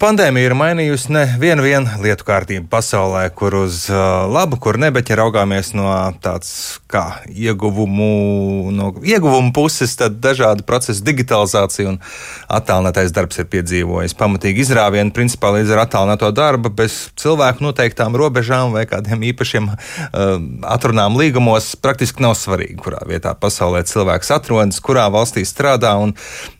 Pandēmija ir mainījusi nevienu lietu kārtību pasaulē, kur uz uh, labu, kur ne, bet ja raugāmies no tādas kā ieguvumu, no ieguvumu puses, tad dažādi procesi, digitalizācija un attālinātais darbs ir piedzīvojis pamatīgi izrāvienu. Principā līdz ar attālināto darbu bez cilvēku noteiktām robežām vai kādiem īpašiem uh, atrunām līgumos praktiski nav svarīgi, kurā vietā pasaulē cilvēks atrodas, kurā valstī strādā un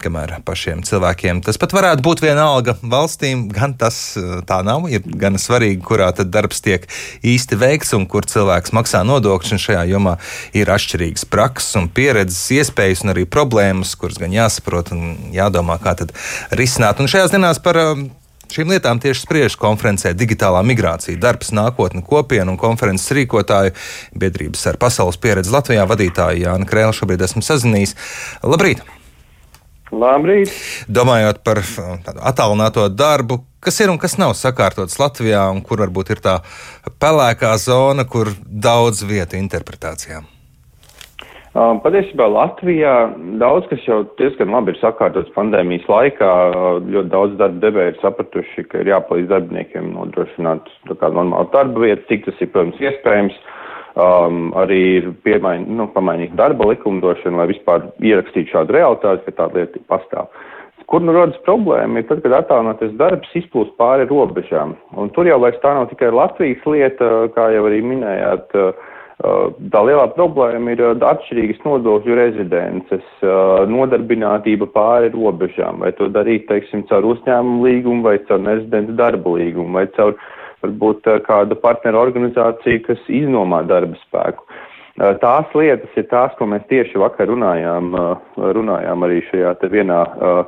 kamēr pašiem cilvēkiem tas pat varētu būt vienalga valstīm, gan tas eh, tā nav. Ir gan svarīgi, kurā tad darbs tiek īsti veikts un kur cilvēks maksā nodokļus. Šajā jomā ir atšķirīgas prakses un pieredzes, iespējas un arī problēmas, kuras gan jāsaprot un jādomā, kā tad risināt. Un šajās dienās par eh, Šīm lietām tieši spriež konferencē Digitālā migrācija, darbs, nākotne, kopiena un konferences rīkotāju biedrības ar pasaules pieredzi Latvijā vadītāju Jānu Krēlu šobrīd esmu sazinājies. Labrīt! Labrīt! Domājot par attālināto darbu, kas ir un kas nav sakārtots Latvijā, un kur varbūt ir tā pelēkā zona, kur daudz vietu interpretācijām. Patiesībā Latvijā daudz kas jau diezgan labi ir sakārtots pandēmijas laikā. Ļoti daudz darba devēja ir sapratuši, ka ir jāpalīdz darbiniekiem nodrošināt normālu darba vietu, cik tas ir, protams, iespējams. Uh, um, arī piemain, nu, pamainīta darba likumdošana, lai vispār ierakstītu šādu realitāti, ka tāda lieta pastāv. Kur nu rodas problēma ir tad, kad attālinātais darbs izplūst pāri robežām. Un tur jau vairs tā nav tikai Latvijas lieta, kā jau arī minējāt. Tā lielā problēma ir atšķirīgas nodokļu rezidences, nodarbinātība pāri robežām, vai to darīt, teiksim, caur uzņēmumu līgumu, vai caur nerezidentu darba līgumu, vai caur uh, varbūt eh, kāda partneru organizācija, kas iznomā darba spēku. Eh, tās lietas ir tās, ko mēs tieši vakar runājām, eh, runājām arī šajā te vienā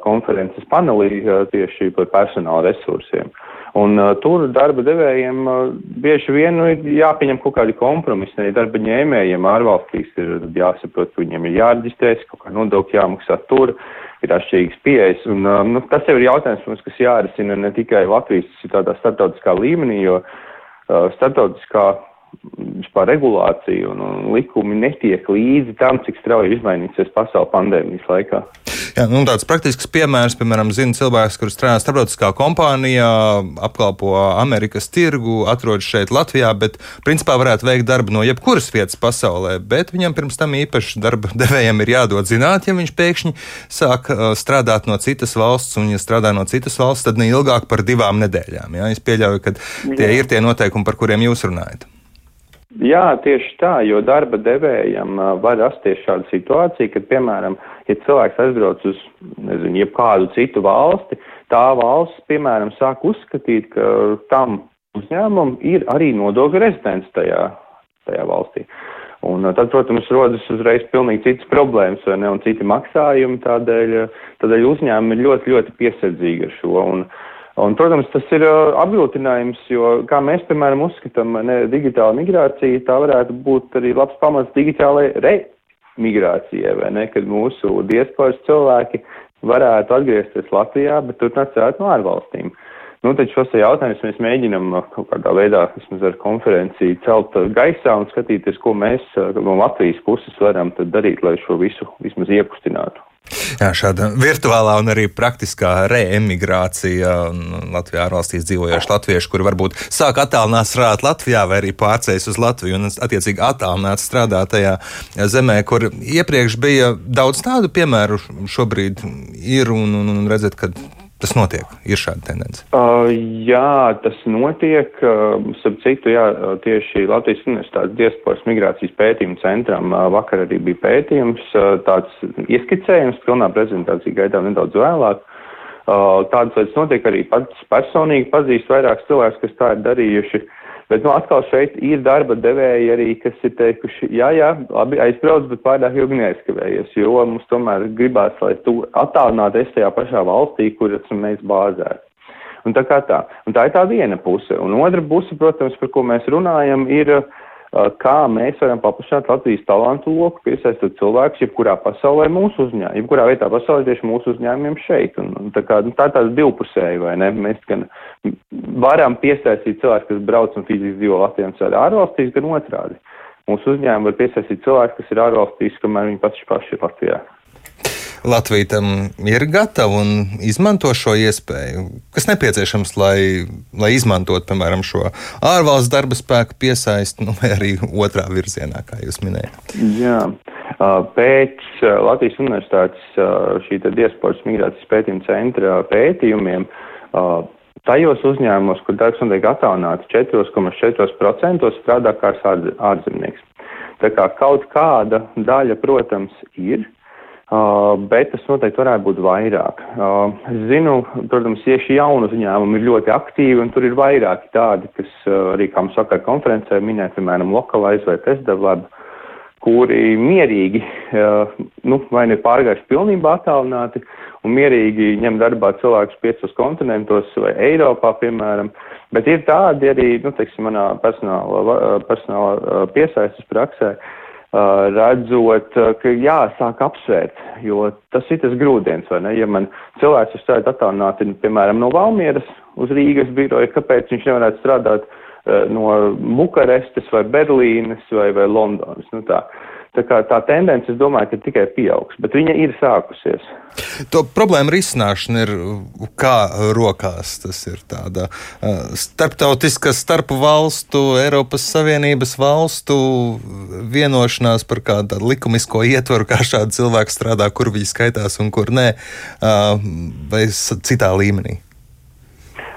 konferences panelī tieši par personāla resursiem. Un uh, tur darba devējiem uh, bieži vien nu, ir jāpieņem kaut kādi kompromisi. Arī darba ņēmējiem ārvalstīs ir jāsaprot, ka viņiem ir jāreģistrēs, kaut kā nodokļi jāmaksā tur ir atšķirīgas pieejas. Un, um, nu, tas jau ir jautājums, mums, kas jārisina ne tikai Latvijas, tādā starptautiskā līmenī, jo uh, starptautiskā vispār regulācija un, un likumi netiek līdzi tam, cik strauji izmainīsies pasauli pandēmijas laikā. Jā, nu, tāds praktisks piemērs, piemēram, zina cilvēks, kurš strādā starptautiskā kompānijā, apkalpo Amerikas tirgu, atrodas šeit Latvijā, bet principā varētu veikt darbu no jebkuras vietas pasaulē, bet viņam pirms tam īpaši darba devējiem ir jādod zināt, ja viņš pēkšņi sāk uh, strādāt no citas valsts, un ja strādā no citas valsts, tad ne ilgāk par divām nedēļām. Jā? Es pieļauju, ka tie Jā. ir tie noteikumi, par kuriem jūs runājat. Jā, tieši tā, jo darba devējam var rasties šāda situācija, ka, piemēram, ja cilvēks aizbrauc uz, nezinu, jebkādu citu valsti, tā valsts, piemēram, sāk uzskatīt, ka tam uzņēmumam ir arī nodokļu rezidents tajā, tajā valstī. Un tad, protams, rodas uzreiz pilnīgi citas problēmas, vai ne, un citi maksājumi, tādēļ, tādēļ uzņēmumi ir ļoti, ļoti piesardzīgi ar šo. Un, uh, Un, protams, tas ir apgrūtinājums, jo, kā mēs, piemēram, uzskatām, ne, digitāla migrācija, tā varētu būt arī labs pamats digitālajai remigrācijai, vai ne, kad mūsu diasporas cilvēki varētu atgriezties Latvijā, bet turpināt strādāt no ārvalstīm. Nu, tad šos jautājumus mēs mēģinam kaut kādā veidā, vismaz ar konferenciju, celt gaisā un skatīties, ko mēs no Latvijas puses varam darīt, lai šo visu vismaz iekustinātu. Jā, šāda virtuālā un arī praktiskā reemigrācija Latvijā ārvalstīs dzīvojoši latvieši, kuri varbūt sāk attālināt strādāt Latvijā vai arī pārceļas uz Latviju un attiecīgi attālināt strādāt tajā zemē, kur iepriekš bija daudz tādu piemēru šobrīd ir un, un, un redzēt, ka tas notiek? Ir šāda tendence? Uh, jā, tas notiek. Uh, Starp citu, jā, tieši Latvijas Universitātes diasporas migrācijas pētījuma centram uh, vakar arī bija pētījums, uh, tāds ieskicējums, pilnā prezentācija gaidām nedaudz vēlāk. Uh, tādas lietas notiek arī pats personīgi pazīst vairākus cilvēkus, kas tā ir darījuši. Uh, Bet, nu, atkal šeit ir darba devēji arī, kas ir teikuši, jā, jā, labi, aizbrauc, bet pārāk ilgi neaizkavējies, jo mums tomēr gribās, lai tu attālinātu esi tajā pašā valstī, kur esam mēs bāzēti. Un tā kā tā. Un tā ir tā viena puse. Un otra puse, protams, par ko mēs runājam, ir uh, kā mēs varam paplašināt Latvijas talantu loku, piesaistot cilvēkus, jebkurā pasaulē mūsu uzņēmumiem, jebkurā vietā pasaulē tieši mūsu uzņēmumiem šeit. Un, un tā, kā, nu, tā ir tāda divpusēja, vai ne? Mēs gan varam piesaistīt cilvēkus, kas brauc un fiziski dzīvo Latvijā un strādā ārvalstīs, gan otrādi. Mūsu uzņēmumi var piesaistīt cilvēkus, kas ir ārvalstīs, kamēr viņi paši paši ir Latvijā. Latvija tam ir gatava un izmanto šo iespēju. Kas nepieciešams, lai, lai izmantotu, piemēram, šo ārvalstu darba spēku piesaisti, nu, vai arī otrā virzienā, kā jūs minējāt? Jā. Pēc Latvijas Universitātes šī diasporas migrācijas pētījuma centra pētījumiem tajos uzņēmumos, kur darbs notiek attālināti, 4,4% strādā kā ārzemnieks. Tā kā kaut kāda daļa, protams, ir, Uh, bet tas noteikti varētu būt vairāk. Uh, es zinu, protams, tieši jaunu uzņēmumu ir ļoti aktīvi, un tur ir vairāki tādi, kas uh, arī, kā mums saka, konferencē minēt, piemēram, Localize vai TestDevelop, kuri mierīgi, nu, vai ne pārgājuši pilnībā attālināti, un mierīgi ņem darbā cilvēkus piecos kontinentos vai Eiropā, piemēram, bet ir tādi arī, nu, teiksim, manā personāla, personāla piesaistas praksē, uh, redzot, ka jāsāk apsvērt, jo tas ir tas grūdienis, vai ne? Ja man cilvēks ir strādājis attālināti, piemēram, no Valmieras uz Rīgas biroja, kāpēc viņš nevarētu strādāt no Bukarestes vai Berlīnes vai, vai Londonas? Nu tā. Tā, kā, tā tendence, es domāju, ka tikai pieaugs, bet viņa ir sākusies. To problēmu risināšana ir kā rokās. Tas ir tāda starptautiska, starp valstu, Eiropas Savienības valstu vienošanās par kādu likumisko ietvaru, kā šādi cilvēki strādā, kur viņi skaitās un kur nē, vai citā līmenī.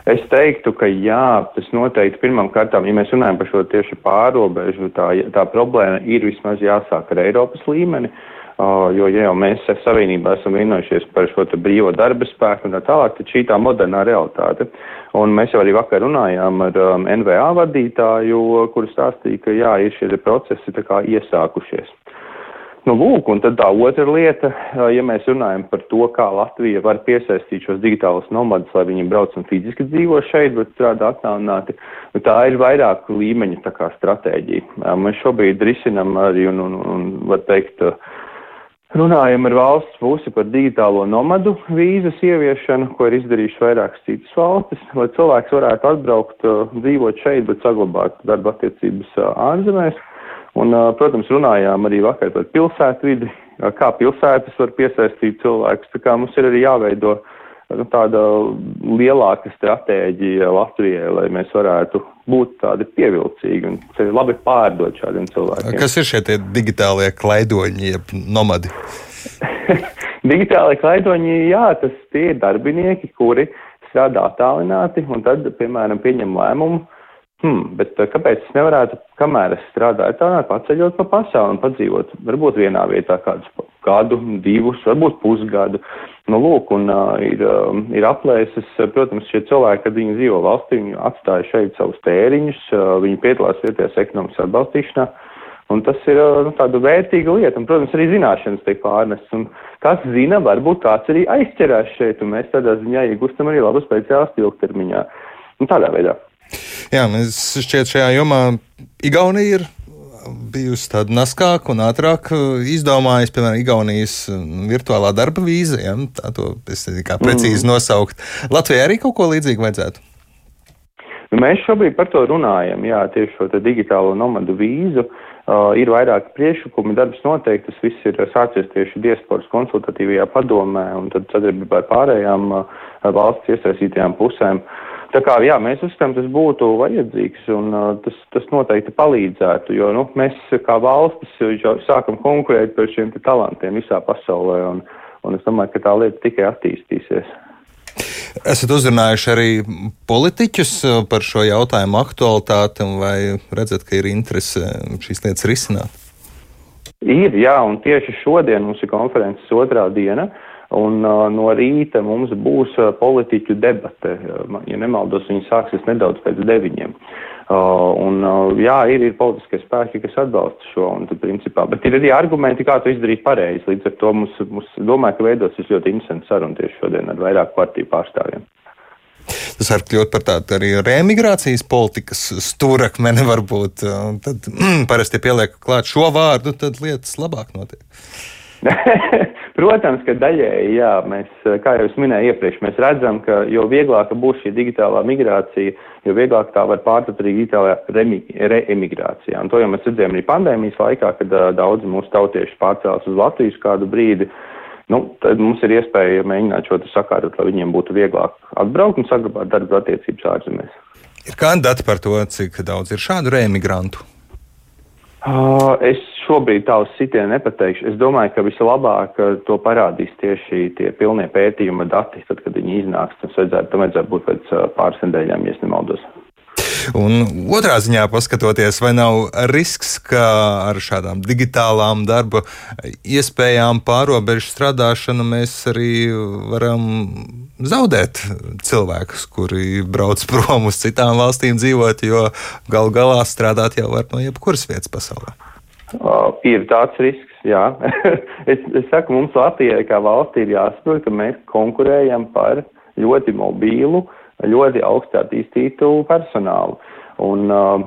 Es teiktu, ka jā, tas noteikti pirmām kārtām, ja mēs runājam par šo tieši pārobežu, tā, tā problēma ir vismaz jāsāk ar Eiropas līmeni, uh, jo, ja jau mēs savienībā esam vienojušies par šo brīvo darba spēku un tā tālāk, tad šī tā modernā realitāte. Un mēs jau arī vakar runājām ar um, NVA vadītāju, kurš stāstīja, ka jā, ir šie procesi tā kā iesākušies. Nu, lūk, un tad tā otra lieta, ja mēs runājam par to, kā Latvija var piesaistīt šos digitālus nomadus, lai viņi brauc un fiziski dzīvo šeit, bet strādā attālināti, nu, tā ir vairāk līmeņa tā kā stratēģija. Mēs šobrīd risinam arī, un, un, un var teikt, runājam ar valsts pusi par digitālo nomadu vīzas ieviešanu, ko ir izdarījuši vairākas citas valstis, lai cilvēks varētu atbraukt, dzīvot šeit, bet saglabāt darba attiecības ārzemēs. Un, protams, runājām arī vakar par pilsētvidi, kā pilsētas var piesaistīt cilvēkus. Tā kā mums ir arī jāveido nu, tāda lielāka stratēģija Latvijai, lai mēs varētu būt tādi pievilcīgi un labi pārdot šādiem cilvēkiem. Kas ir šie digitālie klaidoņi, jeb nomadi? Digitālai klaidoņi, jā, tas tie ir darbinieki, kuri strādā tālināti un tad, piemēram, pieņem lēmumu Hmm, bet eh, kāpēc es nevarētu, kamēr es strādāju tādā, paceļot pa pasauli un padzīvot, varbūt vienā vietā kādus gadu, divus, varbūt pusgadu. Nu, lūk, un uh, ir, uh, ir aplēses, protams, šie cilvēki, kad viņi dzīvo valstī, viņi atstāja šeit savus tēriņus, uh, viņi piedalās vietējās ekonomikas atbalstīšanā. Un tas ir nu, tāda vērtīga lieta, un, protams, arī zināšanas tiek pārnestas. Kas zina, varbūt kāds arī aizķerās šeit, un mēs tādā ziņā iegūstam arī labu speciālistu ilgtermiņā. Un tādā veidā. Jā, mēs šķiet šajā jomā Igaunija ir bijusi tāda naskāka un ātrāk izdomājusi, piemēram, Igaunijas virtuālā darba vīza. Ja? Tā to es kā precīzi mm. nosaukt. Latvijai arī kaut ko līdzīgu vajadzētu. Nu, mēs šobrīd par to runājam, jā, tieši šo digitālo nomadu vīzu. Uh, ir vairāki priekšlikumi, darbs noteikti, tas viss ir sācies tieši diasporas konsultatīvajā padomē un tad sadarbībā ar pārējām uh, valsts iesaistītajām pusēm. Uh, Tā kā jā, mēs uzskatām, tas būtu vajadzīgs un uh, tas, tas noteikti palīdzētu, jo nu, mēs kā valstis jau sākam konkurēt par šiem talantiem visā pasaulē un, un es domāju, ka tā lieta tikai attīstīsies. Esat uzrunājuši arī politiķus par šo jautājumu aktualitāti, vai redzat, ka ir interese šīs lietas risināt? Ir, jā, un tieši šodien mums ir konferences otrā diena. Uh, Un no rīta mums būs politiķu debate. Ja nemaldos, viņi sāksies nedaudz pēc deviņiem. Un, jā, ir, ir politiskie spēki, kas atbalsta šo, un, tad, principā, bet ir arī argumenti, kā to izdarīt pareizi. Līdz ar to mums, mums domāju, ka veidosies ļoti interesants saruna tieši šodien ar vairāku partiju pārstāvjiem. Tas var kļūt par tādu arī remigrācijas politikas stūrakmeni, varbūt. Tad mm, parasti pieliek klāt šo vārdu, tad lietas labāk notiek. Protams, ka daļēji, jā, mēs, kā jau es minēju iepriekš, mēs redzam, ka jo vieglāka būs šī digitālā migrācija, jo vieglāk tā var pārtapt arī digitālā reemigrācijā. Un to jau mēs redzējām arī pandēmijas laikā, kad uh, daudzi mūsu tautieši pārcēlās uz Latvijas kādu brīdi. nu, tad mums ir iespēja mēģināt šo sakārtot, lai viņiem būtu vieglāk atbraukt un saglabāt darba attiecības ārzemēs. Ir kandidati par to, cik daudz ir šādu reemigrantu? Uh, es šobrīd tā uz sitienu nepateikšu. Es domāju, ka vislabāk to parādīs tieši tie pilnie pētījuma dati, tad, kad viņi iznāks. Tas vajadzētu, tam vajadzētu būt pēc pāris nedēļām, ja nemaldos. Un otrā ziņā paskatoties, vai nav risks, ka ar šādām digitālām darba iespējām pārobežu strādāšanu mēs arī varam zaudēt cilvēkus, kuri brauc prom uz citām valstīm dzīvot, jo gal galā strādāt jau var no jebkuras vietas pasaulē. Uh, ir tāds risks, jā. es, es saku, mums Latvijai kā valstī ir jāsaprot, ka mēs konkurējam par ļoti mobīlu uh, ļoti augstu attīstītu personālu. Un, uh,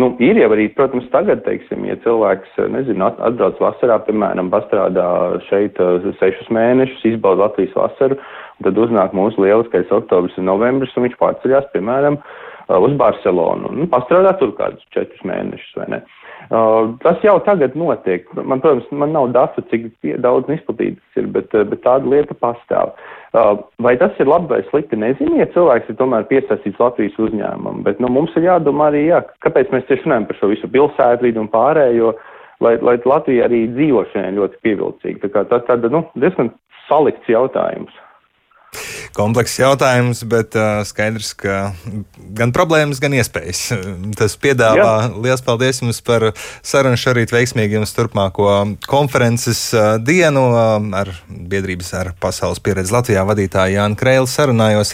nu, ir jau arī, protams, tagad, teiksim, ja cilvēks, nezinu, atbrauc vasarā, piemēram, pastrādā šeit uh, sešus mēnešus, izbauda Latvijas vasaru, tad uznāk mūsu lieliskais oktobris un novembris, un viņš pārceļās, piemēram, uh, uz Barcelonu un pastrādā tur kādus četrus mēnešus, vai ne? Uh, tas jau tagad notiek. Man, protams, man nav datu, cik daudz izplatītas ir, bet, bet tāda lieta pastāv. Uh, Uh, vai tas ir labi vai slikti, nezinu, ja cilvēks ir tomēr piesaistīts Latvijas uzņēmumam, bet nu, mums ir jādomā arī, jā, kāpēc mēs tieši runājam par šo visu pilsētvidi un pārējo, lai, lai Latvija arī dzīvošanai ļoti pievilcīga. Tā kā tā tāda, nu, diezgan salikts jautājums komplekss jautājums, bet uh, skaidrs, ka gan problēmas, gan iespējas. Tas piedāvā. Jā. Lielas paldies jums par sarunu šorīt veiksmīgi jums turpmāko konferences dienu ar biedrības ar pasaules pieredzi Latvijā vadītāju Jānu Kreilu sarunājos.